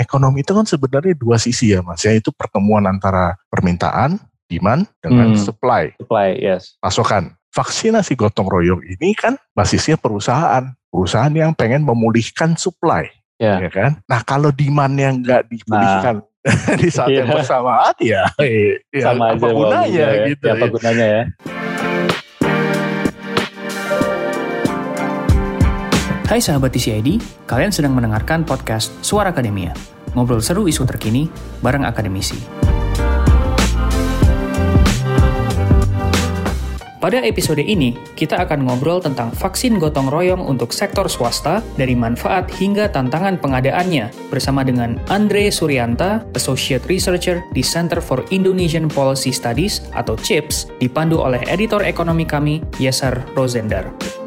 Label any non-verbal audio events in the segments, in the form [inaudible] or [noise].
ekonomi itu kan sebenarnya dua sisi ya mas, ya itu pertemuan antara permintaan, demand dengan Hmm. supply, Supply, yes. pasokan. Vaksinasi gotong royong ini kan basisnya perusahaan, perusahaan yang pengen memulihkan supply, Ya. ya kan? Nah kalau demand yang nggak dipulihkan [laughs] di saat yang Iya. bersamaan ya, eh, ya Sama apa aja gunanya ya. gitu. Ya, apa ya. gunanya ya? Hai sahabat TCID, kalian sedang mendengarkan podcast Suara Akademia. Ngobrol seru isu terkini bareng akademisi. Pada episode ini, kita akan ngobrol tentang vaksin gotong royong untuk sektor swasta dari manfaat hingga tantangan pengadaannya bersama dengan Andre Suryanta, Associate Researcher di Center for Indonesian Policy Studies atau CHIPS, dipandu oleh editor ekonomi kami, Yesar Rosendar.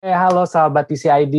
Eh, halo sahabat TCID,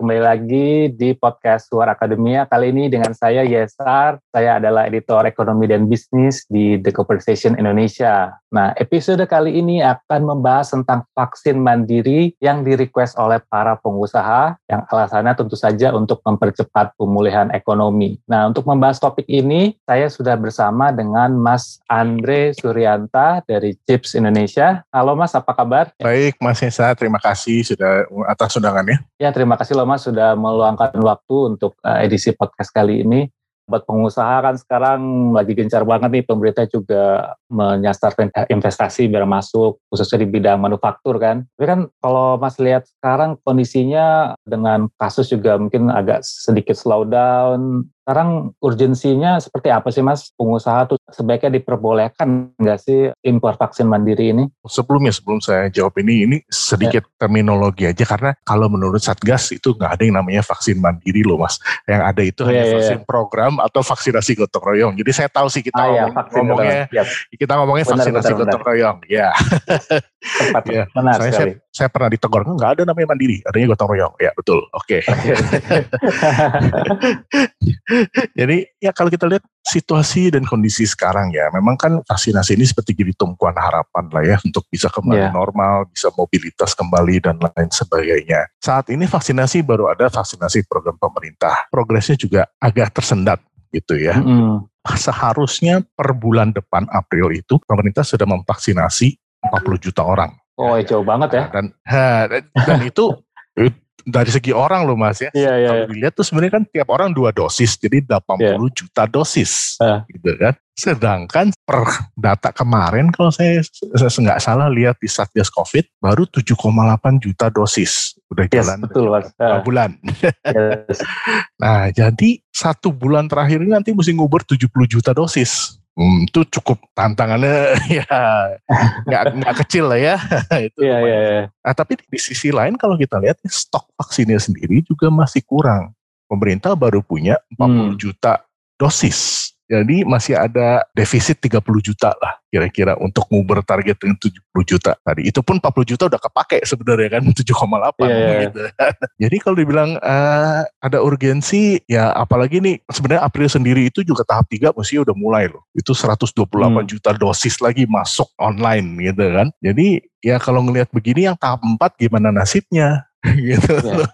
kembali lagi di podcast Suara Akademia. Kali ini dengan saya Yesar, saya adalah editor ekonomi dan bisnis di The Conversation Indonesia. Nah, episode kali ini akan membahas tentang vaksin mandiri yang di-request oleh para pengusaha yang alasannya tentu saja untuk mempercepat pemulihan ekonomi. Nah, untuk membahas topik ini, saya sudah bersama dengan Mas Andre Suryanta dari CHIPS Indonesia. Halo Mas, apa kabar? Baik Mas Yesa, terima kasih sudah atas undangannya. Ya, terima kasih loh Mas sudah meluangkan waktu untuk uh, edisi podcast kali ini. Buat pengusaha kan sekarang lagi gencar banget nih pemerintah juga menyasar investasi biar masuk khususnya di bidang manufaktur kan. Tapi kan kalau Mas lihat sekarang kondisinya dengan kasus juga mungkin agak sedikit slow down. Sekarang urgensinya seperti apa sih Mas? Pengusaha tuh sebaiknya diperbolehkan nggak sih impor vaksin mandiri ini? Sebelumnya sebelum saya jawab ini, ini sedikit terminologi aja karena kalau menurut Satgas itu nggak ada yang namanya vaksin mandiri loh mas. Yang ada itu Oh, hanya iya, iya. vaksin program atau vaksinasi gotong royong. Jadi saya tahu sih kita Ah ya, ngomong- vaksin ngomongnya kita ngomongnya Benar, vaksinasi gotong royong. Ya, tepat. Iya. Benar saya, saya sekali. saya pernah ditegur nggak ada namanya mandiri, adanya gotong royong. Ya betul. Oke. [laughs] Jadi ya kalau kita lihat situasi dan kondisi sekarang ya, memang kan vaksinasi ini seperti jadi tumpuan harapan lah ya untuk bisa kembali Iya. normal, bisa mobilitas kembali dan lain sebagainya. Saat ini vaksinasi baru ada vaksinasi program pemerintah. Progresnya juga agak tersendat gitu ya. Mm-mm. Seharusnya per bulan depan April itu pemerintah sudah memvaksinasi 40 juta orang. Oh, jauh banget ya. Dan ha, dan, itu eh, [laughs] dari segi orang loh Mas ya. Iya, iya. Kalau dilihat tuh sebenarnya kan tiap orang dua dosis, jadi 80 juta dosis, Ah. gitu kan. Sedangkan per data kemarin kalau saya saya nggak salah lihat di Satgas Covid baru 7,8 juta dosis udah Yes, jalan betul, Mas. Ah. bulan. [laughs] Yes. Nah, jadi satu bulan terakhir ini nanti mesti nguber 70 juta dosis. Hmm, itu cukup tantangannya [laughs] ya nggak nggak kecil lah ya. [laughs] itu Iya, iya, iya. Nah, tapi di sisi lain kalau kita lihat ya, stok vaksinnya sendiri juga masih kurang. Pemerintah baru punya 40 Hmm. juta dosis. Jadi masih ada defisit 30 juta lah kira-kira untuk nguber target dengan 70 juta tadi. Itu pun 40 juta udah kepake sebenarnya kan [laughs] 7,8 Iya, iya. gitu. [laughs] Jadi kalau dibilang eh, ada urgensi ya apalagi nih sebenarnya April sendiri itu juga tahap 3 mesti udah mulai loh. Itu 128 Hmm. juta dosis lagi masuk online gitu kan. Jadi ya kalau ngelihat begini yang tahap 4 gimana nasibnya [laughs] gitu. Iya.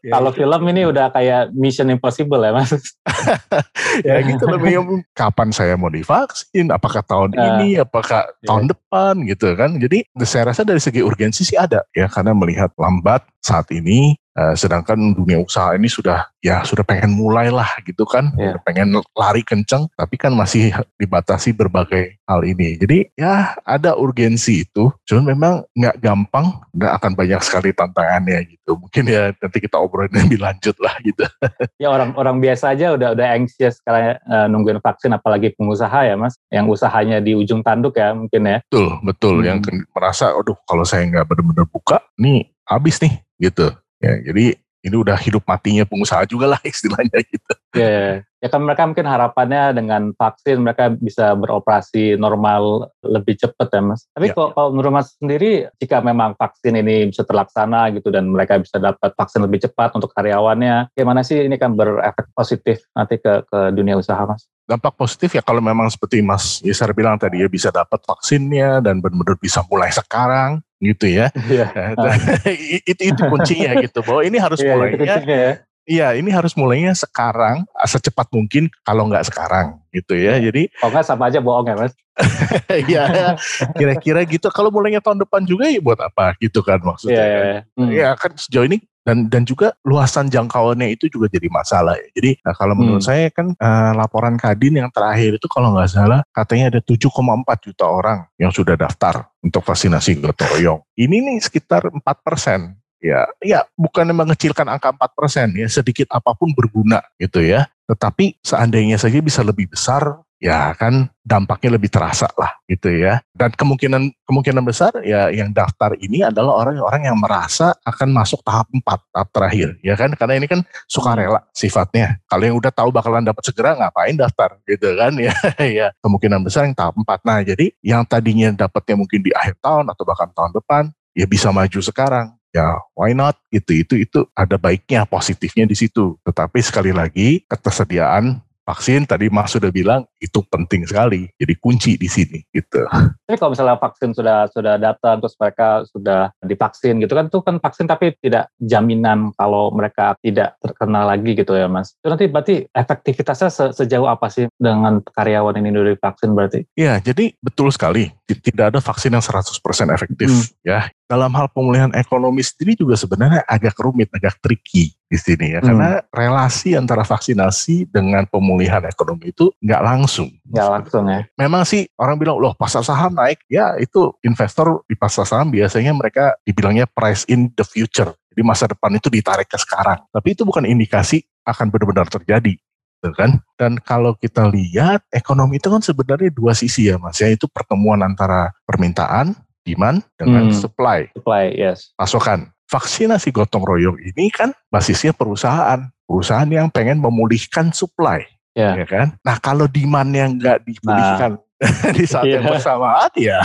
Ya, Kalau film ini udah kayak Mission Impossible ya, Mas. [laughs] ya gitu [laughs] Yang kapan saya mau divaksin apakah tahun Ah, ini apakah iya. tahun depan gitu kan jadi saya rasa dari segi urgensi sih ada ya karena melihat lambat saat ini eh, sedangkan dunia usaha ini sudah ya sudah pengen mulai lah gitu kan Iya. udah pengen lari kenceng tapi kan masih dibatasi berbagai hal ini jadi ya ada urgensi itu cuman memang nggak gampang dan akan banyak sekali tantangannya gitu mungkin ya nanti kita obrolin [laughs] lebih lanjut lah gitu [laughs] Ya orang-orang biasa aja udah udah anxious karena eh, nungguin vaksin apalagi pengusaha ya, Mas. Yang usahanya di ujung tanduk ya mungkin ya. Betul, betul. Hmm. Yang merasa, aduh kalau saya nggak benar-benar buka, nih habis nih, gitu. Ya, jadi ini udah hidup matinya pengusaha juga lah [laughs] istilahnya gitu. Ya, ya kan mereka mungkin harapannya dengan vaksin mereka bisa beroperasi normal lebih cepat ya mas. Tapi kalau, kalau menurut mas sendiri, jika memang vaksin ini bisa terlaksana gitu dan mereka bisa dapat vaksin lebih cepat untuk karyawannya, gimana sih ini kan berefek positif nanti ke ke dunia usaha mas? Dampak positif ya kalau memang seperti Mas Yesar bilang tadi ya bisa dapat vaksinnya dan benar-benar bisa mulai sekarang gitu ya. Iya. [laughs] itu itu kuncinya gitu bahwa ini harus itu mulainya ya. Iya, ini harus mulainya sekarang, secepat mungkin kalau nggak sekarang gitu ya. Jadi kalau nggak sama aja bohong ya mas. [laughs] Iya, kira-kira gitu. Kalau mulainya tahun depan juga ya buat apa gitu kan maksudnya. Iya, kan? Hmm. ya kan sejauh ini dan dan juga luasan jangkauannya itu juga jadi masalah ya. Jadi nah, kalau menurut hmm. saya kan uh, laporan Kadin yang terakhir itu kalau nggak salah katanya ada 7,4 juta orang yang sudah daftar untuk vaksinasi gotong royong. Ini nih sekitar 4 persen ya ya bukan mengecilkan angka 4 persen ya sedikit apa pun berguna gitu ya tetapi seandainya saja bisa lebih besar ya kan dampaknya lebih terasa lah gitu ya. Dan kemungkinan kemungkinan besar ya yang daftar ini adalah orang-orang yang merasa akan masuk tahap 4, tahap terakhir ya kan karena ini kan sukarela sifatnya. Kalau yang udah tahu bakalan dapat segera ngapain daftar gitu kan ya [laughs] ya kemungkinan besar yang tahap 4. Nah, jadi yang tadinya dapatnya mungkin di akhir tahun atau bahkan tahun depan ya bisa maju sekarang ya why not gitu itu itu ada baiknya positifnya di situ tetapi sekali lagi ketersediaan vaksin tadi Mas sudah bilang itu penting sekali jadi kunci di sini gitu. Tapi kalau misalnya vaksin sudah sudah datang terus mereka sudah divaksin gitu kan itu kan vaksin tapi tidak jaminan kalau mereka tidak terkena lagi gitu ya Mas. Itu nanti berarti efektivitasnya se sejauh apa sih dengan karyawan ini dari vaksin berarti? Iya, jadi betul sekali tidak ada vaksin yang 100% efektif hmm. ya dalam hal pemulihan ekonomi sendiri juga sebenarnya agak rumit, agak tricky di sini ya, hmm. karena relasi antara vaksinasi dengan pemulihan ekonomi itu nggak langsung. Nggak langsung ya. Memang sih orang bilang, loh pasar saham naik, ya itu investor di pasar saham biasanya mereka dibilangnya price in the future. Jadi masa depan itu ditarik ke sekarang. Tapi itu bukan indikasi akan benar-benar terjadi gitu kan. Dan kalau kita lihat ekonomi itu kan sebenarnya dua sisi ya mas, yaitu pertemuan antara permintaan demand dengan hmm. supply. Supply, yes. Pasokan. Vaksinasi gotong royong ini kan basisnya perusahaan. Perusahaan yang pengen memulihkan supply. Yeah. Ya kan? Nah kalau demand yang nggak dipulihkan, nah [laughs] di saat yang iya. bersamaan ya,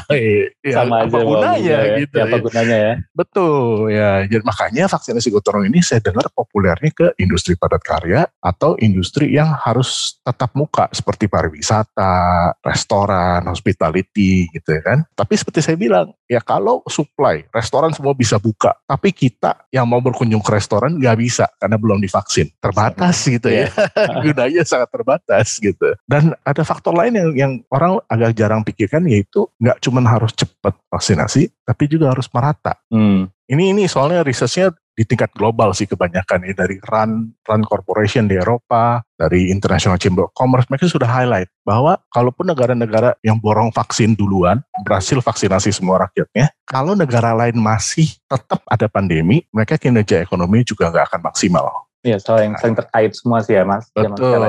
ya sama apa aja gunanya ya, gitu ya, apa gunanya ya. Betul ya jadi makanya vaksinasi gotong ini saya dengar populernya ke industri padat karya atau industri yang harus tetap muka seperti pariwisata restoran hospitality gitu ya kan. Tapi seperti saya bilang ya kalau supply restoran semua bisa buka tapi kita yang mau berkunjung ke restoran nggak bisa karena belum divaksin terbatas gitu ya iya. [laughs] [laughs] gunanya sangat terbatas gitu dan ada faktor lain yang yang orang agak jarang pikirkan yaitu nggak cuma harus cepat vaksinasi, tapi juga harus merata. Hmm. Ini ini soalnya risetnya di tingkat global sih kebanyakan ya dari Run Run Corporation di Eropa, dari International Chamber of Commerce mereka sudah highlight bahwa kalaupun negara-negara yang borong vaksin duluan berhasil vaksinasi semua rakyatnya, kalau negara lain masih tetap ada pandemi, mereka kinerja ekonomi juga nggak akan maksimal. Iya, soal yang saling terkait semua sih ya mas. Betul.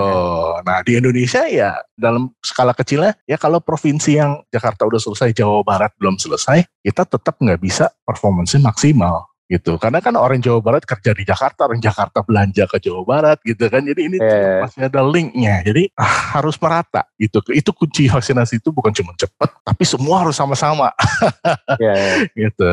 Nah di Indonesia ya dalam skala kecilnya ya kalau provinsi yang Jakarta udah selesai, Jawa Barat belum selesai, kita tetap nggak bisa performance maksimal gitu. Karena kan orang Jawa Barat kerja di Jakarta, orang Jakarta belanja ke Jawa Barat gitu kan. Jadi ini yeah. masih ada linknya. Jadi ah, harus merata gitu. Itu kunci vaksinasi itu bukan cuma cepat, tapi semua harus sama-sama. yeah, [laughs] yeah. gitu.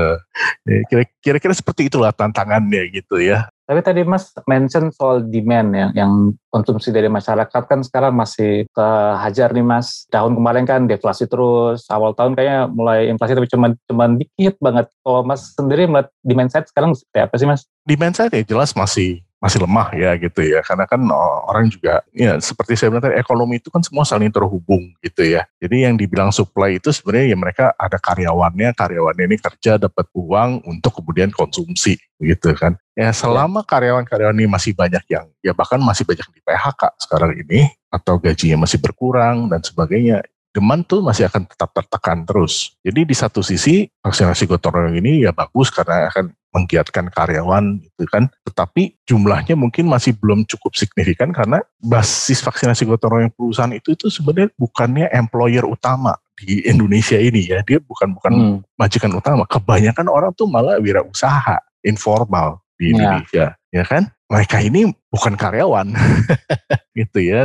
Kira-kira seperti itulah tantangannya gitu ya. Tapi tadi Mas mention soal demand ya, yang konsumsi dari masyarakat kan sekarang masih kehajar nih Mas. Tahun kemarin kan deflasi terus, awal tahun kayaknya mulai inflasi tapi cuma cuma dikit banget. Kalau Mas sendiri melihat demand side sekarang seperti apa sih Mas? Demand side ya jelas masih masih lemah ya gitu ya. Karena kan orang juga ya seperti saya bilang tadi ekonomi itu kan semua saling terhubung gitu ya. Jadi yang dibilang supply itu sebenarnya ya mereka ada karyawannya karyawannya ini kerja dapat uang untuk kemudian konsumsi gitu kan. Ya selama karyawan-karyawan ini masih banyak yang ya bahkan masih banyak di PHK sekarang ini atau gajinya masih berkurang dan sebagainya demand tuh masih akan tetap tertekan terus. Jadi di satu sisi vaksinasi gotong royong ini ya bagus karena akan menggiatkan karyawan gitu kan. Tetapi jumlahnya mungkin masih belum cukup signifikan karena basis vaksinasi gotong royong perusahaan itu itu sebenarnya bukannya employer utama di Indonesia ini ya. Dia bukan bukan hmm. majikan utama. Kebanyakan orang tuh malah wirausaha informal di ya. Indonesia, ya, ya kan? Mereka ini bukan karyawan, [laughs] gitu ya.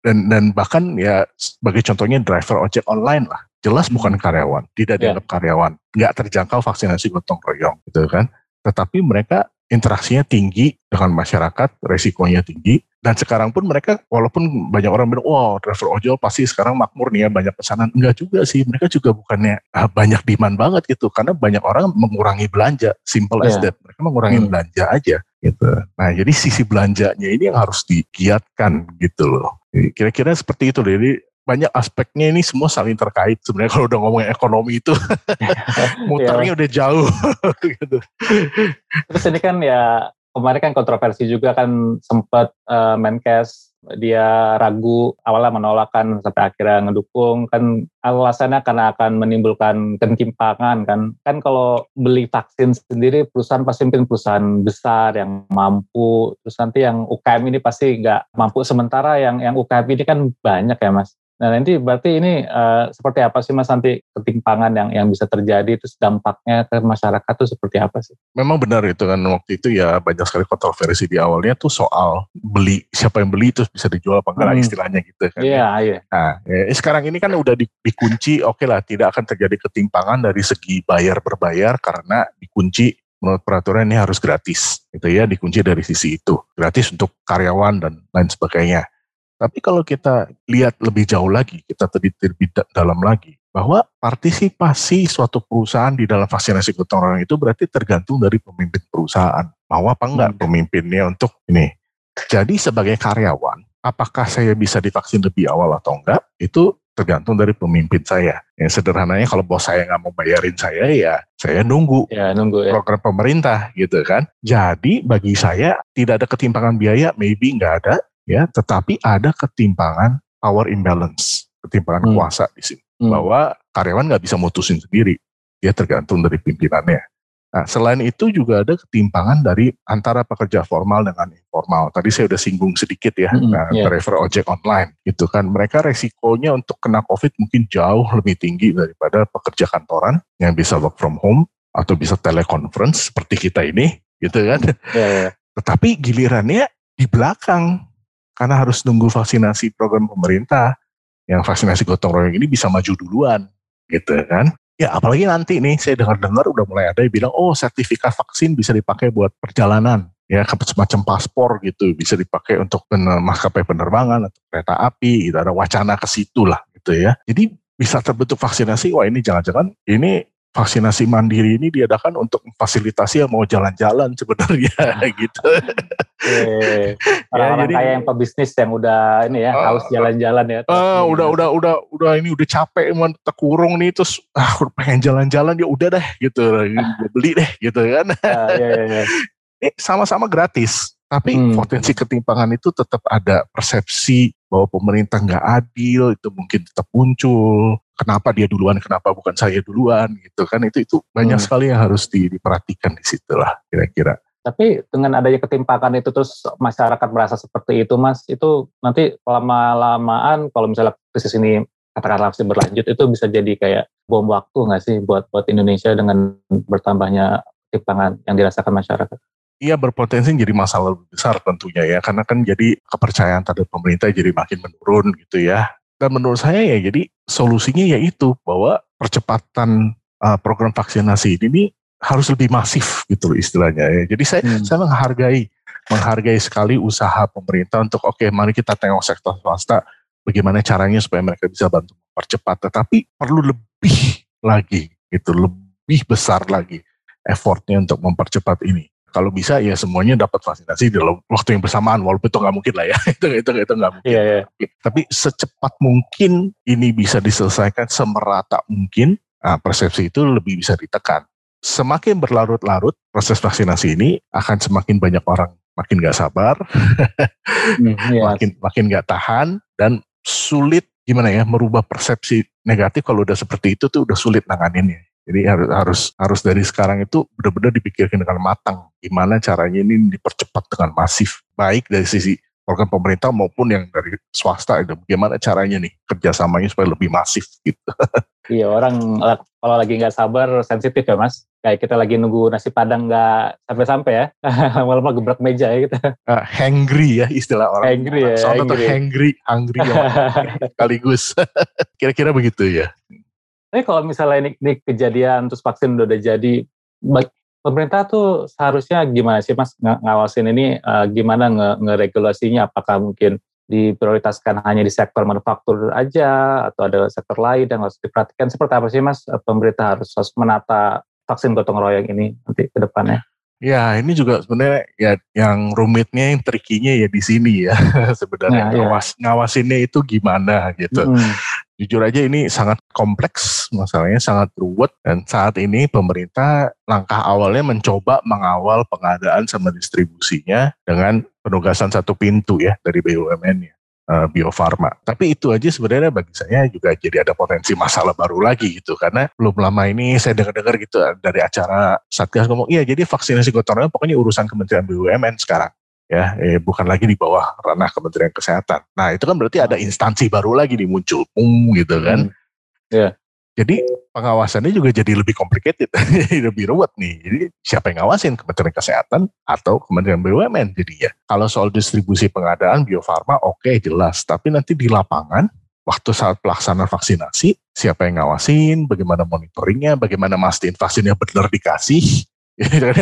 Dan dan bahkan ya sebagai contohnya driver ojek online lah jelas bukan karyawan, tidak yeah. dianggap karyawan, nggak terjangkau vaksinasi gotong royong, gitu kan. Tetapi mereka interaksinya tinggi dengan masyarakat, resikonya tinggi, dan sekarang pun mereka walaupun banyak orang bilang, wow driver ojol pasti sekarang makmur nih ya banyak pesanan, enggak juga sih, mereka juga bukannya ah, banyak demand banget gitu, karena banyak orang mengurangi belanja, simple yeah. as that, mereka mengurangi hmm. belanja aja gitu. Nah, jadi sisi belanjanya ini yang harus digiatkan gitu loh. Kira-kira seperti itu. Jadi banyak aspeknya ini semua saling terkait sebenarnya kalau udah ngomongin ekonomi itu [laughs] muternya udah jauh [laughs] gitu. Terus ini kan ya kemarin kan kontroversi juga kan sempat uh, Menkes dia ragu awalnya menolakkan sampai akhirnya ngedukung. Kan alasannya karena akan menimbulkan ketimpangan kan. Kan kalau beli vaksin sendiri perusahaan pasti mungkin perusahaan besar yang mampu. Terus nanti yang UKM ini pasti nggak mampu. Sementara yang yang UKM ini kan banyak ya mas Nah nanti berarti ini uh, seperti apa sih mas nanti ketimpangan yang yang bisa terjadi terus dampaknya ke masyarakat itu seperti apa sih? Memang benar itu kan waktu itu ya banyak sekali kontroversi di awalnya tuh soal beli siapa yang beli terus bisa dijual apa enggak hmm. istilahnya gitu kan. Ya. Iya iya. Nah ya, sekarang ini kan udah di, dikunci oke okay lah tidak akan terjadi ketimpangan dari segi bayar berbayar karena dikunci menurut peraturan ini harus gratis gitu ya dikunci dari sisi itu gratis untuk karyawan dan lain sebagainya tapi kalau kita lihat lebih jauh lagi, kita tadi lebih dalam lagi, bahwa partisipasi suatu perusahaan di dalam vaksinasi gotong royong itu berarti tergantung dari pemimpin perusahaan. Mau apa enggak hmm. pemimpinnya untuk ini. Jadi sebagai karyawan, apakah saya bisa divaksin lebih awal atau enggak, itu tergantung dari pemimpin saya. Yang sederhananya kalau bos saya nggak mau bayarin saya, ya saya nunggu, ya, nunggu ya. program pemerintah gitu kan. Jadi bagi saya tidak ada ketimpangan biaya, maybe nggak ada, ya, tetapi ada ketimpangan power imbalance, ketimpangan hmm. kuasa di sini. Hmm. Bahwa karyawan nggak bisa mutusin sendiri, dia tergantung dari pimpinannya. Nah, selain itu juga ada ketimpangan dari antara pekerja formal dengan informal. Tadi saya udah singgung sedikit ya, mm, nah, yeah. driver ojek online. Gitu kan, mereka resikonya untuk kena COVID mungkin jauh lebih tinggi daripada pekerja kantoran yang bisa work from home atau bisa teleconference seperti kita ini, gitu kan. Yeah, yeah. Tetapi gilirannya di belakang karena harus nunggu vaksinasi program pemerintah yang vaksinasi gotong royong ini bisa maju duluan gitu kan. Ya apalagi nanti nih saya dengar-dengar udah mulai ada yang bilang oh sertifikat vaksin bisa dipakai buat perjalanan. Ya semacam paspor gitu bisa dipakai untuk maskapai penerbangan atau kereta api gitu ada wacana ke situ lah gitu ya. Jadi bisa terbentuk vaksinasi wah ini jangan-jangan ini vaksinasi mandiri ini diadakan untuk memfasilitasi yang mau jalan-jalan sebenarnya [laughs] gitu. [laughs] Orang-orang ya, kaya yang pebisnis yang udah ini ya uh, haus jalan-jalan ya. Uh, udah udah udah udah ini udah capek emang terkurung nih terus ah pengen jalan-jalan ya udah deh gitu [laughs] beli deh gitu kan. Uh, iya, iya, iya. sama-sama gratis tapi hmm. potensi ketimpangan itu tetap ada persepsi bahwa pemerintah nggak adil itu mungkin tetap muncul kenapa dia duluan, kenapa bukan saya duluan gitu kan itu itu banyak hmm. sekali yang harus di, diperhatikan di situ lah kira-kira. Tapi dengan adanya ketimpangan itu terus masyarakat merasa seperti itu mas, itu nanti lama-lamaan kalau misalnya krisis ini katakanlah masih berlanjut itu bisa jadi kayak bom waktu nggak sih buat buat Indonesia dengan bertambahnya ketimpangan yang dirasakan masyarakat? Iya berpotensi jadi masalah lebih besar tentunya ya karena kan jadi kepercayaan terhadap pemerintah jadi makin menurun gitu ya dan menurut saya ya jadi solusinya yaitu bahwa percepatan uh, program vaksinasi ini harus lebih masif gitu loh istilahnya ya. Jadi saya hmm. saya menghargai menghargai sekali usaha pemerintah untuk oke okay, mari kita tengok sektor swasta bagaimana caranya supaya mereka bisa bantu mempercepat tetapi perlu lebih lagi gitu lebih besar lagi effortnya untuk mempercepat ini kalau bisa ya semuanya dapat vaksinasi dalam waktu yang bersamaan walaupun itu nggak mungkin lah ya [laughs] itu itu itu nggak mungkin yeah, yeah. tapi secepat mungkin ini bisa diselesaikan semerata mungkin nah, persepsi itu lebih bisa ditekan semakin berlarut-larut proses vaksinasi ini akan semakin banyak orang makin nggak sabar [laughs] mm, yes. makin makin nggak tahan dan sulit gimana ya merubah persepsi negatif kalau udah seperti itu tuh udah sulit nanganinnya jadi harus harus harus dari sekarang itu benar-benar dipikirkan dengan matang gimana caranya ini dipercepat dengan masif baik dari sisi program pemerintah maupun yang dari swasta itu bagaimana caranya nih kerjasamanya supaya lebih masif gitu. [laughs] Iya orang kalau lagi nggak sabar sensitif ya mas. Kayak kita lagi nunggu nasi padang nggak sampai-sampai ya, [laughs] lama-lama gebrak meja ya kita. Uh, hangry ya istilah orang. Hangry ya. Soalnya tuh hangry, hungry ya, [laughs] sekaligus. Kira-kira begitu ya. Tapi kalau misalnya ini, ini kejadian terus vaksin udah, udah jadi, pemerintah tuh seharusnya gimana sih mas ng ngawasin ini uh, gimana nge ngeregulasinya? Apakah mungkin diprioritaskan hanya di sektor manufaktur aja atau ada sektor lain yang harus diperhatikan? Seperti apa sih mas pemerintah harus, harus menata vaksin gotong royong ini nanti ke depannya? Ya, ini juga sebenarnya ya yang rumitnya, yang trikinya ya di sini ya. [laughs] sebenarnya nah, ngawas, ya. ngawasinnya itu gimana gitu. Hmm. Jujur aja ini sangat kompleks, masalahnya sangat ruwet dan saat ini pemerintah langkah awalnya mencoba mengawal pengadaan sama distribusinya dengan penugasan satu pintu ya dari BUMN ya uh, Bio Farma. Tapi itu aja sebenarnya bagi saya juga jadi ada potensi masalah baru lagi gitu karena belum lama ini saya dengar-dengar gitu dari acara Satgas ngomong iya jadi vaksinasi gotong royong pokoknya urusan Kementerian BUMN sekarang ya eh, bukan lagi di bawah ranah Kementerian Kesehatan. Nah itu kan berarti ada instansi baru lagi dimuncul, um, gitu kan. Hmm. Yeah. Jadi pengawasannya juga jadi lebih complicated, [laughs] lebih ruwet nih. Jadi siapa yang ngawasin Kementerian Kesehatan atau Kementerian BUMN jadi ya. Kalau soal distribusi pengadaan Bio Farma oke okay, jelas, tapi nanti di lapangan waktu saat pelaksanaan vaksinasi siapa yang ngawasin, bagaimana monitoringnya, bagaimana mastiin vaksinnya benar dikasih,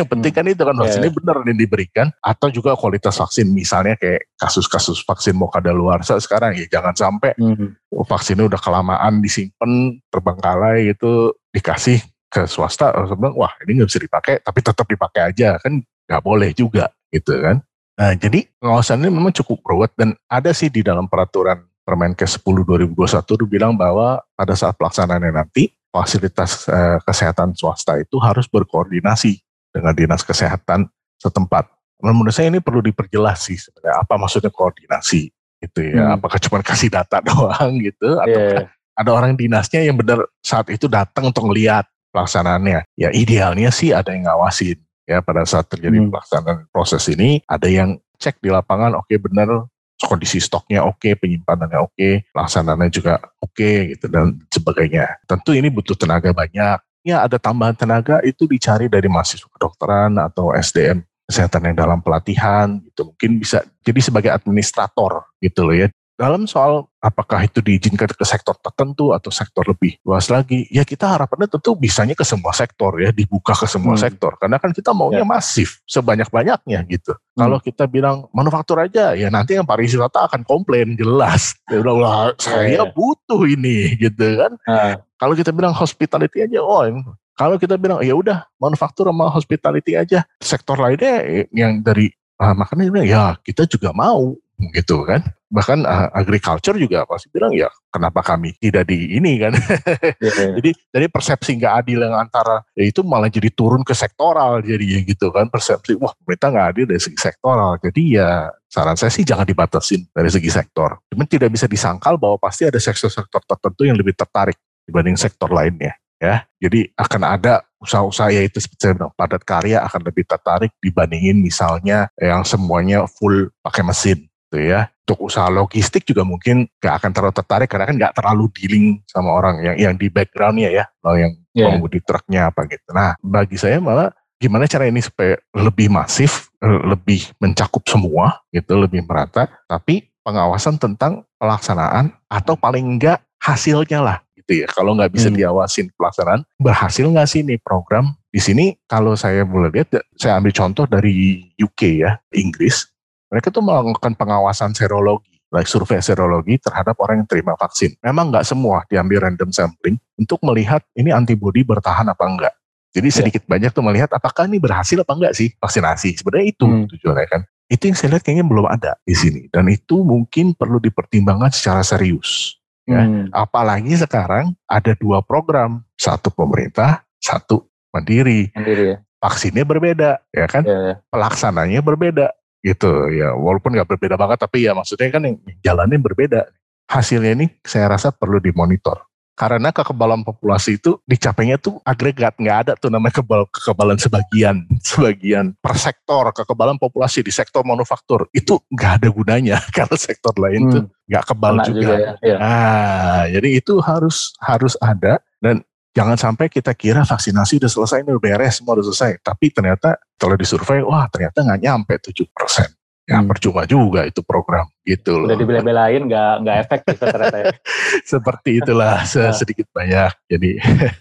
yang penting kan itu kan vaksinnya yeah. benar yang diberikan atau juga kualitas vaksin misalnya kayak kasus-kasus vaksin mau luar sekarang ya jangan sampai mm. vaksinnya udah kelamaan disimpan terbengkalai itu dikasih ke swasta bilang wah ini nggak bisa dipakai tapi tetap dipakai aja kan nggak boleh juga gitu kan nah jadi pengawasan ini memang cukup ruwet dan ada sih di dalam peraturan Permenkes 10 2021 itu bilang bahwa pada saat pelaksanaannya nanti fasilitas eh, kesehatan swasta itu harus berkoordinasi dengan dinas kesehatan setempat. Menurut saya ini perlu diperjelas sih sebenarnya apa maksudnya koordinasi itu ya. Hmm. Apakah cuma kasih data [laughs] doang gitu atau yeah. ada orang dinasnya yang benar saat itu datang untuk melihat pelaksanaannya. Ya idealnya sih ada yang ngawasin ya pada saat terjadi hmm. pelaksanaan proses ini ada yang cek di lapangan oke okay, benar kondisi stoknya oke, okay, penyimpanannya oke, okay, pelaksanaannya juga oke okay, gitu dan sebagainya. Tentu ini butuh tenaga banyak. Ya ada tambahan tenaga itu dicari dari mahasiswa kedokteran atau SDM kesehatan yang dalam pelatihan gitu. Mungkin bisa jadi sebagai administrator gitu loh ya dalam soal apakah itu diizinkan ke sektor tertentu atau sektor lebih luas lagi, ya kita harapannya tentu bisanya ke semua sektor ya, dibuka ke semua hmm. sektor. Karena kan kita maunya ya. masif, sebanyak-banyaknya gitu. Hmm. Kalau kita bilang manufaktur aja, ya nanti yang pariwisata akan komplain jelas. [laughs] Ya udah, udah saya ya. butuh ini gitu kan. Hmm. Kalau kita bilang hospitality aja, oh kalau kita bilang ya udah manufaktur sama hospitality aja, sektor lainnya yang dari ah, makanya ya kita juga mau gitu kan? Bahkan uh, agriculture juga pasti bilang ya kenapa kami tidak di ini kan? [laughs] Yeah, yeah. jadi jadi persepsi nggak adil yang antara ya itu malah jadi turun ke sektoral jadi gitu kan persepsi wah pemerintah nggak adil dari segi sektoral. Jadi ya saran saya sih jangan dibatasin dari segi sektor. Cuman tidak bisa disangkal bahwa pasti ada sektor-sektor tertentu yang lebih tertarik dibanding sektor lainnya ya. Jadi akan ada usaha-usaha yaitu seperti saya bilang padat karya akan lebih tertarik dibandingin misalnya yang semuanya full pakai mesin gitu ya. Untuk usaha logistik juga mungkin gak akan terlalu tertarik karena kan gak terlalu dealing sama orang yang yang di backgroundnya ya, loh yang yeah. mengemudi truknya apa gitu. Nah bagi saya malah gimana cara ini supaya lebih masif, lebih mencakup semua gitu, lebih merata, tapi pengawasan tentang pelaksanaan atau paling enggak hasilnya lah gitu ya. Kalau nggak bisa hmm. diawasin pelaksanaan, berhasil nggak sih nih program? Di sini kalau saya boleh lihat, saya ambil contoh dari UK ya, Inggris mereka tuh melakukan pengawasan serologi, like survei serologi terhadap orang yang terima vaksin. Memang nggak semua diambil random sampling untuk melihat ini antibodi bertahan apa enggak. Jadi iya. sedikit yeah. banyak tuh melihat apakah ini berhasil apa enggak sih vaksinasi. Sebenarnya itu hmm. tujuannya kan. Itu yang saya lihat kayaknya belum ada di sini dan itu mungkin perlu dipertimbangkan secara serius. Ya. Hmm. Apalagi sekarang ada dua program, satu pemerintah, satu mandiri. Mandiri ya. Vaksinnya berbeda, ya kan? Yeah. Iya. Pelaksananya berbeda gitu ya. Walaupun nggak berbeda banget tapi ya maksudnya kan yang jalannya berbeda. Hasilnya ini saya rasa perlu dimonitor. Karena kekebalan populasi itu dicapainya tuh agregat nggak ada tuh namanya kebal kekebalan sebagian sebagian per sektor kekebalan populasi di sektor manufaktur. Itu nggak ada gunanya [laughs] karena sektor lain hmm. tuh nggak kebal juga, juga ya, ya. nah jadi itu harus harus ada. Dan jangan sampai kita kira vaksinasi udah selesai ini udah beres semua udah selesai. Tapi ternyata kalau disurvey wah ternyata nggak nyampe 7 persen ya hmm. percuma juga itu program gitu loh. Udah dibela-belain nggak nggak efektif ternyata ya. [laughs] Seperti itulah [laughs] nah. sedikit banyak. Jadi.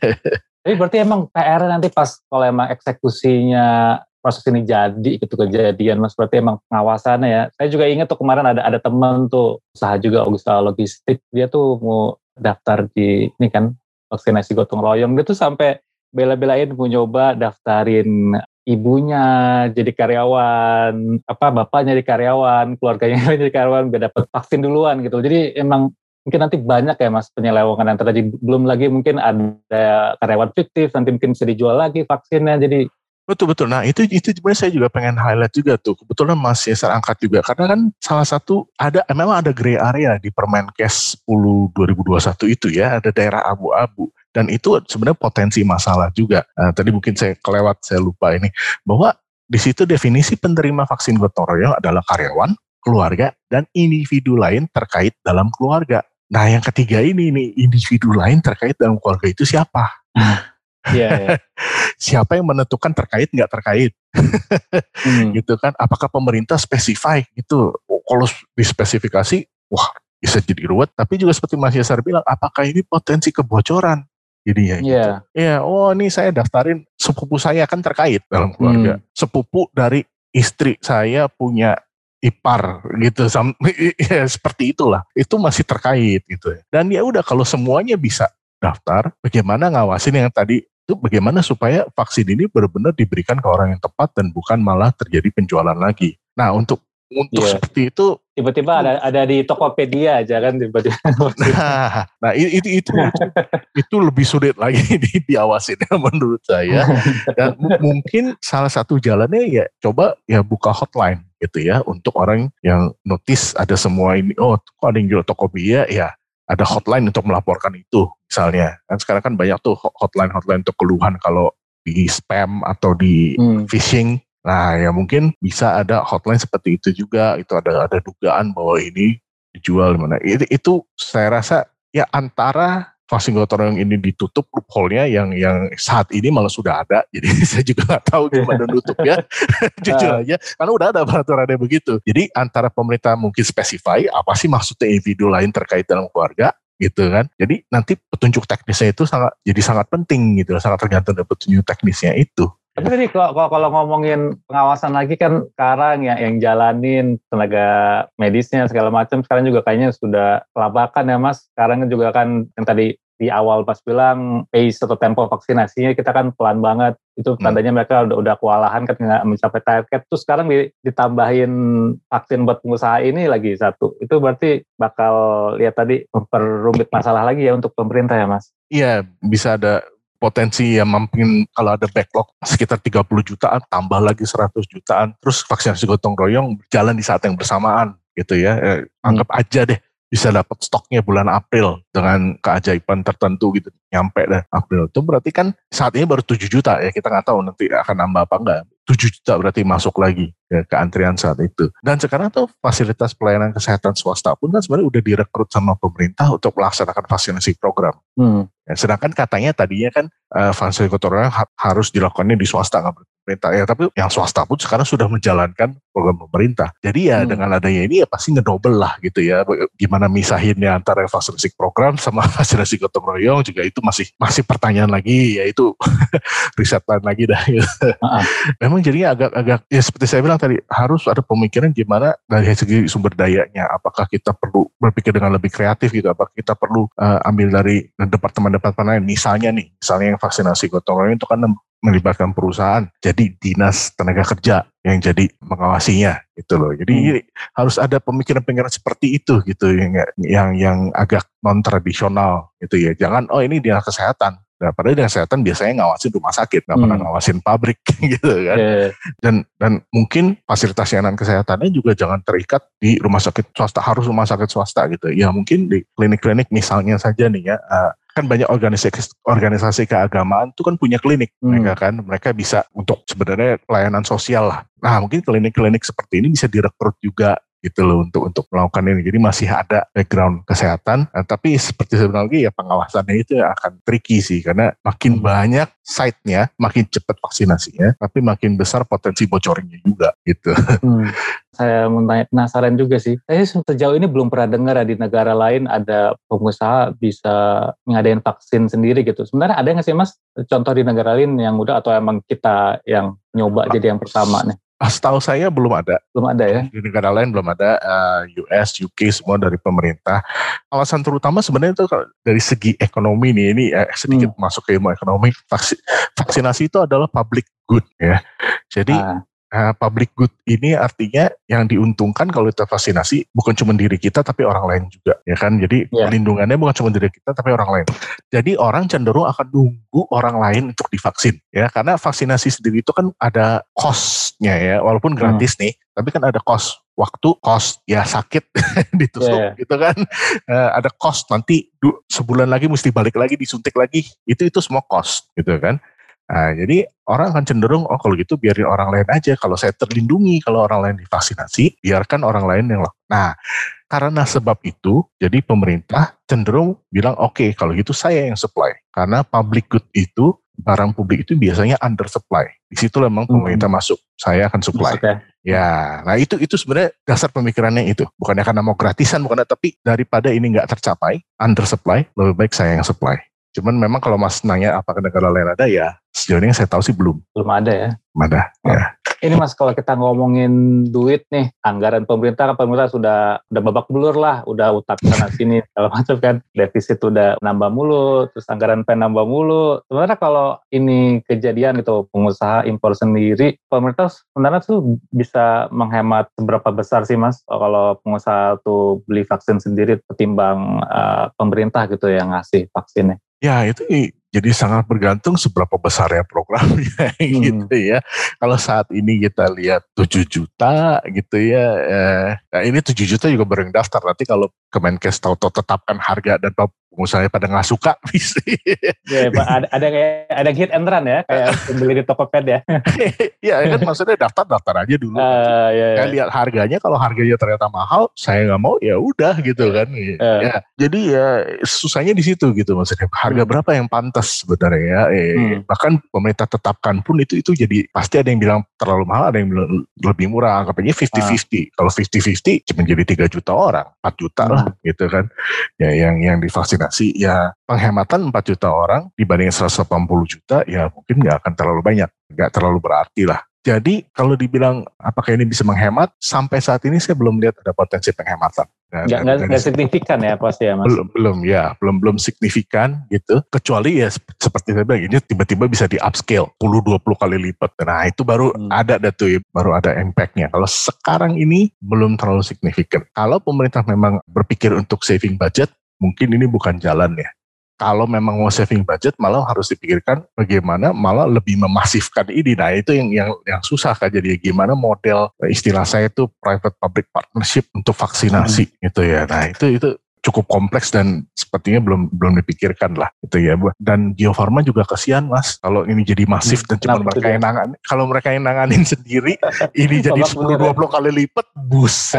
[laughs] Jadi berarti emang PR nanti pas kalau emang eksekusinya proses ini jadi gitu kejadian mas berarti emang pengawasannya ya. Saya juga ingat tuh kemarin ada ada temen tuh usaha juga usaha logistik dia tuh mau daftar di ini kan vaksinasi gotong royong dia tuh sampai bela-belain mau nyoba daftarin ibunya jadi karyawan, apa bapaknya jadi karyawan, keluarganya [laughs] jadi karyawan, biar dapat vaksin duluan gitu. Jadi emang mungkin nanti banyak ya mas penyelewengan yang terjadi. Belum lagi mungkin ada karyawan fiktif, nanti mungkin bisa dijual lagi vaksinnya. Jadi Betul betul. Nah itu itu sebenarnya saya juga pengen highlight juga tuh. Kebetulan masih saya angkat juga karena kan salah satu ada memang ada gray area di Permenkes 10 2021 itu ya ada daerah abu-abu dan itu sebenarnya potensi masalah juga. Nah, tadi mungkin saya kelewat saya lupa ini bahwa di situ definisi penerima vaksin gotong royong adalah karyawan, keluarga dan individu lain terkait dalam keluarga. Nah yang ketiga ini nih individu lain terkait dalam keluarga itu siapa? [laughs] Iya. Yeah, [laughs] Siapa yang menentukan terkait nggak terkait? hmm. [laughs] gitu kan? Apakah pemerintah spesify gitu? Kalau dispesifikasi, wah bisa jadi ruwet. Tapi juga seperti Mas Yasar bilang, apakah ini potensi kebocoran? Jadi ya, gitu. yeah. ya, oh ini saya daftarin sepupu saya kan terkait dalam keluarga. Hmm. Sepupu dari istri saya punya ipar gitu [laughs] ya seperti itulah itu masih terkait gitu dan ya udah kalau semuanya bisa daftar bagaimana ngawasin yang tadi itu bagaimana supaya vaksin ini benar-benar diberikan ke orang yang tepat dan bukan malah terjadi penjualan lagi. Nah untuk untuk yeah. seperti itu tiba-tiba ada ada di Tokopedia aja kan tiba-tiba. [laughs] Nah, nah itu itu itu, [laughs] itu lebih sulit lagi [laughs] di, diawasin menurut saya. Dan mungkin salah satu jalannya ya coba ya buka hotline gitu ya untuk orang yang notice ada semua ini oh kok ada yang jual Tokopedia ya ada hotline untuk melaporkan itu misalnya kan sekarang kan banyak tuh hotline hotline untuk keluhan kalau di spam atau di hmm. phishing nah ya mungkin bisa ada hotline seperti itu juga itu ada ada dugaan bahwa ini dijual mana itu, itu saya rasa ya antara vaksin gotong royong ini ditutup loophole-nya yang yang saat ini malah sudah ada. [laughs] Jadi saya juga nggak tahu gimana [laughs] nutup ya. [laughs] Jujur ah. aja karena udah ada peraturannya begitu. Jadi antara pemerintah mungkin spesify apa sih maksudnya individu lain terkait dalam keluarga gitu kan. Jadi nanti petunjuk teknisnya itu sangat jadi sangat penting gitu, sangat tergantung dari petunjuk teknisnya itu. Tapi tadi kalau, kalau ngomongin pengawasan lagi kan sekarang yang yang jalanin tenaga medisnya segala macam sekarang juga kayaknya sudah kelabakan ya mas. Sekarang juga kan yang tadi di awal pas bilang pace atau tempo vaksinasinya kita kan pelan banget. Itu hmm. tandanya hmm. mereka udah udah kewalahan kan nggak mencapai target. Terus sekarang ditambahin vaksin buat pengusaha ini lagi satu. Itu berarti bakal lihat tadi memperumit masalah lagi ya untuk pemerintah ya mas? Iya bisa ada potensi yang mungkin kalau ada backlog sekitar 30 jutaan, tambah lagi 100 jutaan, terus vaksinasi gotong royong berjalan di saat yang bersamaan gitu ya. Eh, anggap hmm. aja deh bisa dapat stoknya bulan April dengan keajaiban tertentu gitu nyampe deh April itu berarti kan saat ini baru 7 juta ya kita nggak tahu nanti akan nambah apa enggak 7 juta berarti masuk lagi ke, ke antrian saat itu. Dan sekarang tuh fasilitas pelayanan kesehatan swasta pun kan sebenarnya udah direkrut sama pemerintah untuk melaksanakan vaksinasi program. Hmm. Ya, sedangkan katanya tadinya kan uh, vaksinasi ha harus dilakukannya di swasta nggak pemerintah. Ya tapi yang swasta pun sekarang sudah menjalankan program pemerintah. Jadi ya hmm. dengan adanya ini ya pasti ngedobel lah gitu ya. Gimana misahinnya antara vaksinasi program sama [laughs] vaksinasi gotong royong juga itu masih masih pertanyaan lagi ya itu [laughs] riset lain lagi dah. [laughs] Gitu. memang jadinya agak-agak ya seperti saya bilang tadi harus ada pemikiran gimana dari segi sumber dayanya. Apakah kita perlu berpikir dengan lebih kreatif gitu? Apakah kita perlu uh, ambil dari departemen-departemen lain? Misalnya nih misalnya yang vaksinasi gotong royong itu kan melibatkan perusahaan. Jadi dinas tenaga kerja yang jadi mengawasinya gitu loh. Jadi hmm. harus ada pemikiran-pemikiran seperti itu gitu yang yang yang agak non tradisional gitu ya. Jangan oh ini dinas kesehatan Nah, padahal dengan kesehatan biasanya ngawasin rumah sakit, nggak pernah hmm. ngawasin pabrik [laughs] gitu kan. Yeah. Dan dan mungkin fasilitas layanan kesehatannya juga jangan terikat di rumah sakit swasta harus rumah sakit swasta gitu. Ya mungkin di klinik-klinik misalnya saja nih ya. Uh, kan banyak organisasi organisasi keagamaan itu kan punya klinik hmm. mereka kan mereka bisa untuk sebenarnya pelayanan sosial lah nah mungkin klinik-klinik seperti ini bisa direkrut juga gitu loh untuk untuk melakukan ini. Jadi masih ada background kesehatan, nah, tapi seperti bilang lagi ya pengawasannya itu akan tricky sih karena makin banyak site-nya, makin cepat vaksinasinya, tapi makin besar potensi bocornya juga gitu. Hmm. Saya penasaran juga sih. Saya sejauh ini belum pernah dengar ya di negara lain ada pengusaha bisa ngadain vaksin sendiri gitu. Sebenarnya ada nggak sih mas contoh di negara lain yang udah atau emang kita yang nyoba jadi yang pertama nih? Setahu saya belum ada. Belum ada ya? Di negara lain belum ada. Uh, US, UK semua dari pemerintah. Alasan terutama sebenarnya itu dari segi ekonomi nih. Ini eh, sedikit hmm. masuk ke ilmu ekonomi. Vaksin, vaksinasi itu adalah public good ya. Jadi ah uh, public good ini artinya yang diuntungkan kalau kita vaksinasi bukan cuma diri kita tapi orang lain juga ya kan? Jadi yeah. perlindungannya bukan cuma diri kita tapi orang lain. Jadi orang cenderung akan nunggu orang lain untuk divaksin ya. Karena vaksinasi sendiri itu kan ada costnya ya. Walaupun gratis hmm. nih tapi kan ada cost. Waktu cost ya sakit [laughs] ditusuk yeah. gitu kan? Uh, ada cost nanti sebulan lagi mesti balik lagi disuntik lagi. Itu itu semua cost gitu kan Nah, jadi orang akan cenderung, oh kalau gitu biarin orang lain aja. Kalau saya terlindungi, kalau orang lain divaksinasi, biarkan orang lain yang lakukan. Nah, karena sebab itu, jadi pemerintah cenderung bilang, oke okay, kalau gitu saya yang supply. Karena public good itu, barang publik itu biasanya under supply. Di situ memang hmm. pemerintah hmm. masuk, saya akan supply. Okay. Ya, nah itu itu sebenarnya dasar pemikirannya itu. Bukannya karena mau gratisan, bukan tapi daripada ini nggak tercapai, under supply, lebih baik saya yang supply. Cuman memang kalau Mas nanya apakah negara lain ada ya sejauh ini saya tahu sih belum. Belum ada ya? Belum ada, oh. ya. Ini Mas kalau kita ngomongin duit nih, anggaran pemerintah kan pemerintah sudah udah babak belur lah, udah utak sana [laughs] sini kalau macam kan defisit udah nambah mulu, terus anggaran pen nambah mulu. Sebenarnya kalau ini kejadian itu pengusaha impor sendiri, pemerintah sebenarnya tuh bisa menghemat seberapa besar sih Mas kalau pengusaha tuh beli vaksin sendiri ketimbang uh, pemerintah gitu yang ngasih vaksinnya? Ya itu jadi sangat bergantung seberapa besarnya programnya [laughs] hmm. gitu ya. Kalau saat ini kita lihat 7 juta gitu ya, eh, nah ini 7 juta juga baru daftar. Nanti kalau Kemenkes tahu tetapkan harga dan pengusahanya pada nggak suka [laughs] bisa. Ya, ada ada kayak ada hit and run ya kayak [laughs] pembeli di Tokopedia ya. Iya kan maksudnya daftar daftar aja dulu. Uh, iya, iya. lihat harganya kalau harganya ternyata mahal saya nggak mau ya udah gitu kan. Uh. Ya, jadi ya susahnya di situ gitu maksudnya harga hmm. berapa yang pantas sebenarnya ya. Eh, hmm. Bahkan pemerintah tetapkan pun itu itu jadi pasti ada yang bilang terlalu mahal ada yang bilang lebih murah anggapnya 50-50. Uh. Kalau 50-50 cuma jadi 3 juta orang 4 juta hmm. lah gitu kan. Ya yang yang divaksin vaksinasi ya penghematan 4 juta orang dibanding 180 juta ya mungkin nggak akan terlalu banyak, nggak terlalu berarti lah. Jadi kalau dibilang apakah ini bisa menghemat, sampai saat ini saya belum lihat ada potensi penghematan. Nggak, signifikan ya pasti ya mas? Belum, belum ya, belum belum signifikan gitu. Kecuali ya seperti saya bilang ini tiba-tiba bisa di upscale 10-20 kali lipat. Nah itu baru hmm. ada datu ya, baru ada impactnya. Kalau sekarang ini belum terlalu signifikan. Kalau pemerintah memang berpikir untuk saving budget, mungkin ini bukan jalan ya. Kalau memang mau saving budget, malah harus dipikirkan bagaimana malah lebih memasifkan ini. Nah itu yang yang yang susah kan jadi gimana model istilah saya itu private public partnership untuk vaksinasi hmm. gitu ya. Nah itu itu cukup kompleks dan sepertinya belum belum dipikirkan lah gitu ya dan Bio Farma juga kasihan mas. Kalau ini jadi masif hmm, dan cuma mereka yang nangan kalau mereka yang nanganin [laughs] sendiri ini jadi 10-20 kali lipat bus.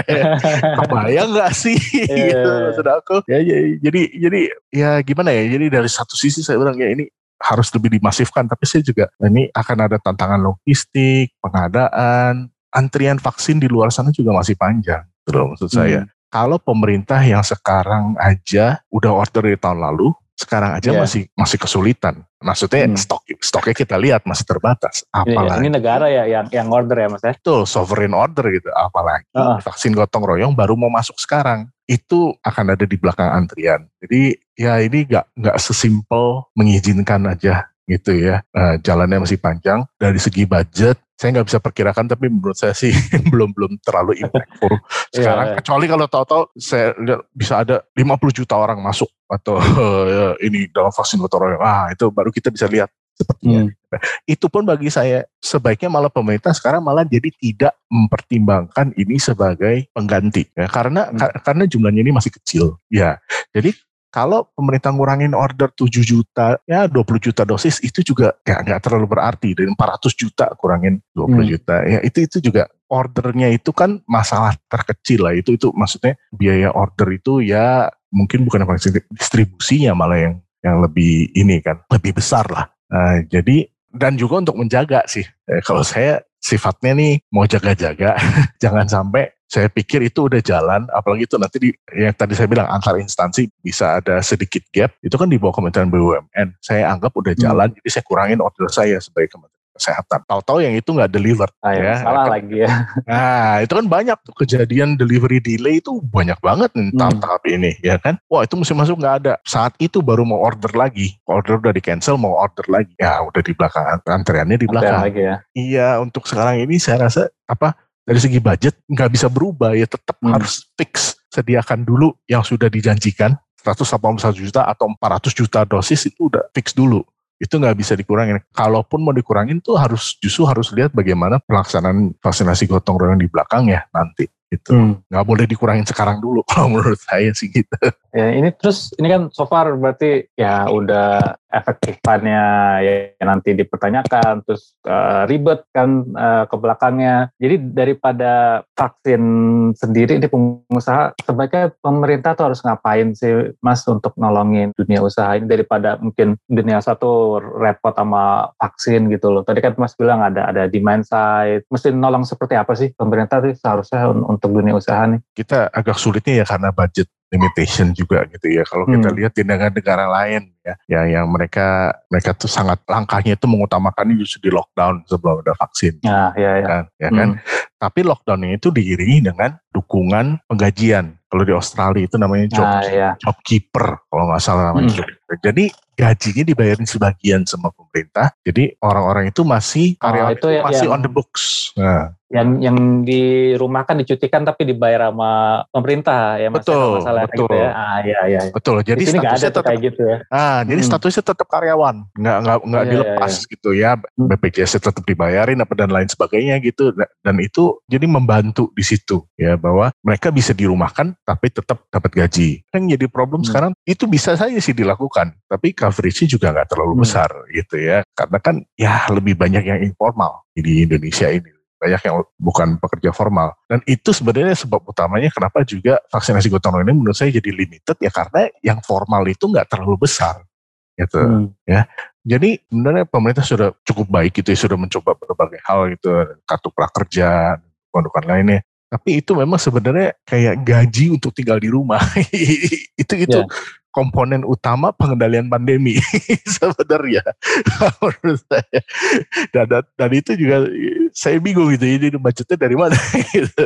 [laughs] Kebayang nggak sih? Gitu [laughs] maksud aku. Ya, ya jadi jadi ya gimana ya jadi dari satu sisi saya bilang ya ini harus lebih dimasifkan tapi saya juga ini akan ada tantangan logistik pengadaan antrian vaksin di luar sana juga masih panjang Terus maksud saya. Hmm kalau pemerintah yang sekarang aja udah order dari tahun lalu, sekarang aja yeah. masih masih kesulitan. Maksudnya hmm. stok stoknya kita lihat masih terbatas. Apalagi ini, negara ya yang yang order ya mas ya. Betul, sovereign order gitu. Apalagi uh. vaksin gotong royong baru mau masuk sekarang. Itu akan ada di belakang antrian. Jadi ya ini nggak nggak sesimpel mengizinkan aja gitu ya. Uh, jalannya masih panjang. Dari segi budget saya nggak bisa perkirakan tapi menurut saya sih [laughs] belum belum terlalu impactful [laughs] iya, sekarang yeah, kecuali kalau tahu-tahu saya lihat bisa ada 50 juta orang masuk atau uh, [laughs] ini dalam vaksin gotong royong ah itu baru kita bisa lihat sepertinya hmm. itu pun bagi saya sebaiknya malah pemerintah sekarang malah jadi tidak mempertimbangkan ini sebagai pengganti ya karena hmm. karena jumlahnya ini masih kecil ya jadi kalau pemerintah ngurangin order 7 juta, ya 20 juta dosis itu juga ya nggak terlalu berarti. Dari 400 juta kurangin 20 hmm. juta, ya itu itu juga ordernya itu kan masalah terkecil lah. Itu itu maksudnya biaya order itu ya mungkin bukan apa distribusinya malah yang yang lebih ini kan lebih besar lah. Nah, jadi dan juga untuk menjaga sih. Eh, kalau saya sifatnya nih mau jaga-jaga, [laughs] jangan sampai saya pikir itu udah jalan, apalagi itu nanti di, yang tadi saya bilang antar instansi bisa ada sedikit gap, itu kan di bawah Kementerian BUMN. Saya anggap udah hmm. jalan, hmm. jadi saya kurangin order saya sebagai Kementerian kesehatan. Tahu-tahu yang itu nggak deliver. Ah, ya, salah lagi ya. [laughs] Nah, itu kan banyak tuh kejadian delivery delay itu banyak banget nih Hmm. tahap-tahap ini, ya kan? Wah, itu mesti masuk nggak ada. Saat itu baru mau order lagi. Order udah di cancel, mau order lagi. Ya, udah di belakang. Antriannya di belakang. lagi ya. Iya, untuk sekarang ini saya rasa apa dari segi budget nggak bisa berubah ya tetap Hmm. harus fix sediakan dulu yang sudah dijanjikan 181 juta atau 400 juta dosis itu udah fix dulu itu nggak bisa dikurangin. Kalaupun mau dikurangin tuh harus justru harus lihat bagaimana pelaksanaan vaksinasi gotong royong di belakang ya nanti gitu. Hmm. Nggak boleh dikurangin sekarang dulu [laughs] kalau menurut saya sih gitu. Ya, ini terus ini kan so far berarti ya udah efektifannya ya nanti dipertanyakan terus eh, ribet kan eh, ke belakangnya. Jadi daripada vaksin sendiri di pengusaha sebaiknya pemerintah tuh harus ngapain sih Mas untuk nolongin dunia usaha ini daripada mungkin dunia satu repot sama vaksin gitu loh. Tadi kan Mas bilang ada ada demand side. Mesti nolong seperti apa sih pemerintah tuh seharusnya un- untuk dunia usaha nih? kita agak sulitnya ya karena budget limitation juga gitu ya. Kalau kita Hmm. lihat di negara-negara lain ya, ya yang mereka mereka tuh sangat langkahnya itu mengutamakan justru di lockdown sebelum ada vaksin Nah, ya ya. kan, ya kan. Hmm. Tapi lockdownnya itu diiringi dengan dukungan penggajian. Kalau di Australia itu namanya job, Nah, ya. jobkeeper kalau nggak salah namanya Hmm. Jadi gajinya dibayarin sebagian sama pemerintah. Jadi orang-orang itu masih Oh, karyawan itu itu ya- masih yang- on the books. Nah, yang yang dirumahkan dicutikan tapi dibayar sama pemerintah ya mas Betul, ya, masalah betul. gitu ya ah iya iya betul. Jadi di sini nggak ada statusnya tetap kayak gitu ya Ah, jadi Hmm. statusnya tetap karyawan, nggak nggak nggak Iya, dilepas gitu ya. Hmm. BPJS tetap dibayarin apa dan lain sebagainya gitu. Da- Dan itu jadi membantu di situ ya bahwa mereka bisa dirumahkan tapi tetap dapat gaji. Yang jadi problem Hmm. sekarang itu bisa saja sih dilakukan, tapi coverage-nya juga nggak terlalu Hmm. besar gitu ya. Karena kan ya lebih banyak yang informal di Indonesia ini banyak yang bukan pekerja formal. Dan itu sebenarnya sebab utamanya kenapa juga vaksinasi gotong royong ini menurut saya jadi limited ya karena yang formal itu nggak terlalu besar gitu Hmm. jadi sebenarnya pemerintah sudah cukup baik gitu ya sudah mencoba berbagai hal gitu kartu prakerja produk lainnya. Tapi itu memang sebenarnya kayak gaji untuk tinggal di rumah. [laughs] Itu itu Ya. komponen utama pengendalian pandemi [laughs] sebenarnya menurut saya. Dan, dan, dan itu juga saya bingung gitu ini budgetnya dari mana [laughs] gitu.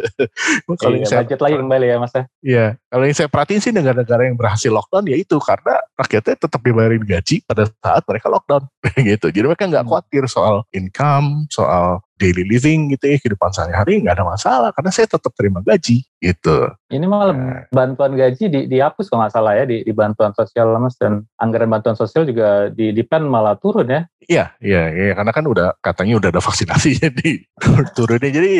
kalau Iya, yang saya budget lagi kembali ya mas ya Iya, kalau yang saya perhatiin sih negara-negara yang berhasil lockdown ya itu karena rakyatnya tetap dibayarin gaji pada saat mereka lockdown [laughs] gitu. Jadi mereka nggak Hmm. khawatir soal income, soal daily living gitu ya kehidupan sehari-hari nggak ada masalah karena saya tetap terima gaji gitu. ini malah Nah. bantuan gaji di, dihapus kalau nggak salah ya di, di bantuan sosial mas dan anggaran bantuan sosial juga di di pen malah turun ya Iya, iya, iya karena kan udah katanya udah ada vaksinasi jadi [laughs] turunnya jadi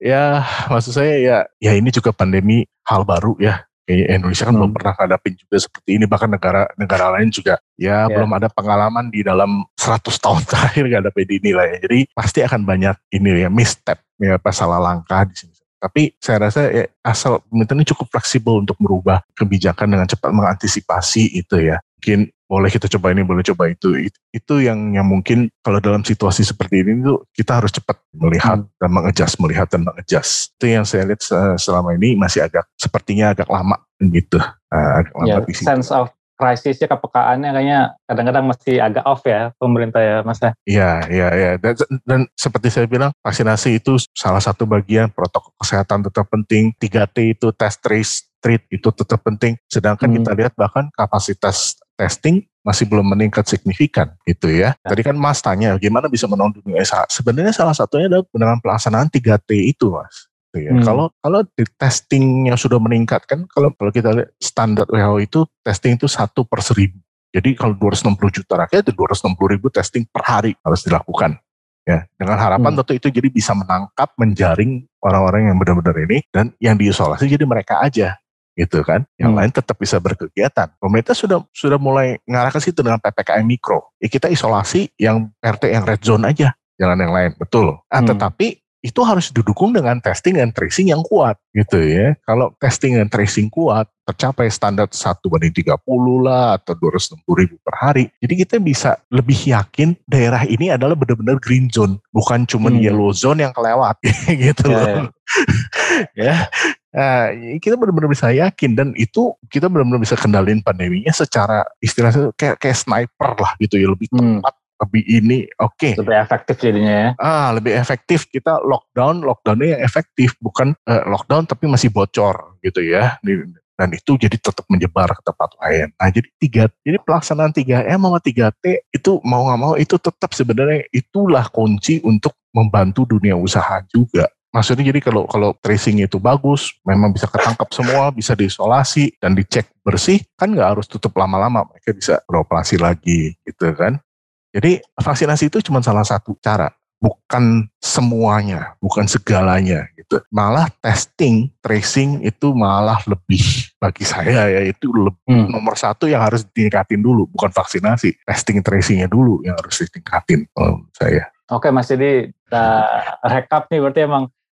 ya maksud saya ya ya ini juga pandemi hal baru ya. Indonesia kan Hmm. belum pernah hadapin juga seperti ini bahkan negara-negara lain juga ya, Ya. belum ada pengalaman di dalam 100 tahun [laughs] terakhir gak ada ini lah ya. Jadi pasti akan banyak ini ya misstep ya apa salah langkah di sini. Tapi saya rasa ya, asal pemerintah ini cukup fleksibel untuk merubah kebijakan dengan cepat mengantisipasi itu ya. Mungkin boleh kita coba ini, boleh coba itu. Itu, itu yang yang mungkin kalau dalam situasi seperti ini tuh kita harus cepat melihat Hmm. dan mengejas, melihat dan mengejas. Itu yang saya lihat se- selama ini masih agak sepertinya agak lama gitu. Ah, agak lama di situ. sense of krisisnya kepekaannya kayaknya kadang-kadang masih agak off ya pemerintah ya mas ya Iya, iya, iya. Dan, dan seperti saya bilang, vaksinasi itu salah satu bagian protokol kesehatan tetap penting. 3T itu test, trace, treat itu tetap penting. Sedangkan Hmm. kita lihat bahkan kapasitas testing masih belum meningkat signifikan gitu ya. Nah. Tadi kan Mas tanya gimana bisa menolong dunia usaha. Sebenarnya salah satunya adalah dengan pelaksanaan 3T itu Mas. Gitu ya. Hmm. Kalau kalau di testingnya sudah meningkat kan kalau kalau kita lihat standar WHO itu testing itu satu per seribu. Jadi kalau 260 juta rakyat itu 260 ribu testing per hari harus dilakukan. Ya, dengan harapan Hmm. tentu itu jadi bisa menangkap, menjaring orang-orang yang benar-benar ini dan yang diisolasi jadi mereka aja gitu kan. Yang Hmm. lain tetap bisa berkegiatan. Pemerintah sudah sudah mulai ngarah ke situ dengan PPKM mikro. Ya, kita isolasi yang RT yang red zone aja, jangan yang lain. Betul. Ah, Hmm. tetapi itu harus didukung dengan testing dan tracing yang kuat gitu ya. Kalau testing dan tracing kuat tercapai standar 1 banding 30 lah atau 260 ribu per hari. Jadi kita bisa lebih yakin daerah ini adalah benar-benar green zone. Bukan cuma Hmm. yellow zone yang kelewat [laughs] gitu Ya, loh. ya. ya. [laughs] Nah, kita benar-benar bisa yakin dan itu kita benar-benar bisa kendalin pandeminya secara istilahnya kayak kayak sniper lah gitu ya lebih Hmm. tepat lebih ini, oke. Okay. Lebih efektif jadinya ya. Ah, lebih efektif kita lockdown, lockdownnya yang efektif, bukan uh, lockdown tapi masih bocor gitu ya. Dan itu jadi tetap menyebar ke tempat lain. Nah, jadi tiga, jadi pelaksanaan 3M sama 3T itu mau nggak mau itu tetap sebenarnya itulah kunci untuk membantu dunia usaha juga. Maksudnya jadi kalau kalau tracing itu bagus, memang bisa ketangkap semua, bisa diisolasi dan dicek bersih, kan nggak harus tutup lama-lama, mereka bisa beroperasi lagi gitu kan. Jadi vaksinasi itu cuma salah satu cara, bukan semuanya, bukan segalanya gitu. Malah testing, tracing itu malah lebih [laughs] bagi saya ya itu lebih, hmm. nomor satu yang harus ditingkatin dulu, bukan vaksinasi, testing tracingnya dulu yang harus ditingkatin menurut saya. Oke Mas, jadi kita rekap nih berarti emang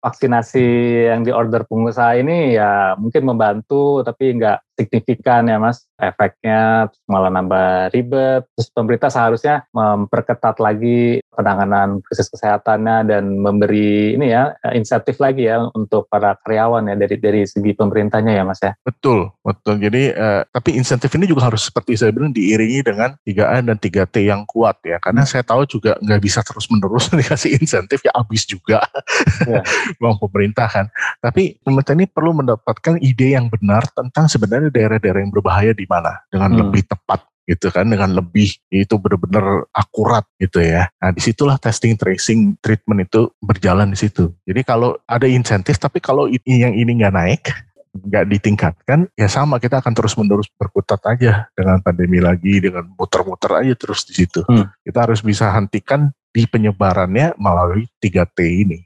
vaksinasi yang di order pengusaha ini ya mungkin membantu tapi nggak signifikan ya mas. Efeknya malah nambah ribet. Terus pemerintah seharusnya memperketat lagi penanganan krisis kesehatannya dan memberi ini ya insentif lagi ya untuk para karyawan ya dari dari segi pemerintahnya ya mas ya. Betul betul. Jadi eh, tapi insentif ini juga harus seperti saya bilang diiringi dengan 3A dan 3T yang kuat ya. Karena saya tahu juga nggak bisa terus menerus [laughs] dikasih insentif ya habis juga. Ya. [laughs] uang pemerintah kan tapi pemerintah ini perlu mendapatkan ide yang benar tentang sebenarnya daerah-daerah yang berbahaya di mana dengan hmm. lebih tepat gitu kan dengan lebih itu benar-benar akurat gitu ya. Nah di situlah testing tracing treatment itu berjalan di situ. Jadi kalau ada insentif tapi kalau ini yang ini nggak naik nggak ditingkatkan ya sama kita akan terus menerus berkutat aja dengan pandemi lagi dengan muter-muter aja terus di situ. Hmm. Kita harus bisa hentikan di penyebarannya melalui 3T ini.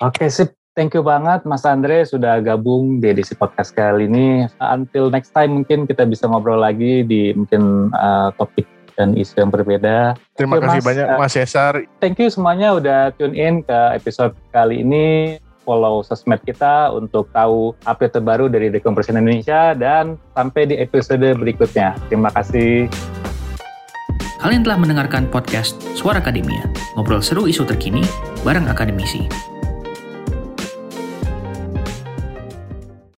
Oke sip. Thank you banget Mas Andre sudah gabung di edisi podcast kali ini. Until next time mungkin kita bisa ngobrol lagi di mungkin uh, topik dan isu yang berbeda. Terima kasih mas. banyak Mas Cesar. Thank you semuanya udah tune in ke episode kali ini. Follow sosmed kita untuk tahu update terbaru dari Decompression Indonesia dan sampai di episode berikutnya. Terima kasih. Kalian telah mendengarkan podcast Suara Akademia, ngobrol seru isu terkini bareng akademisi.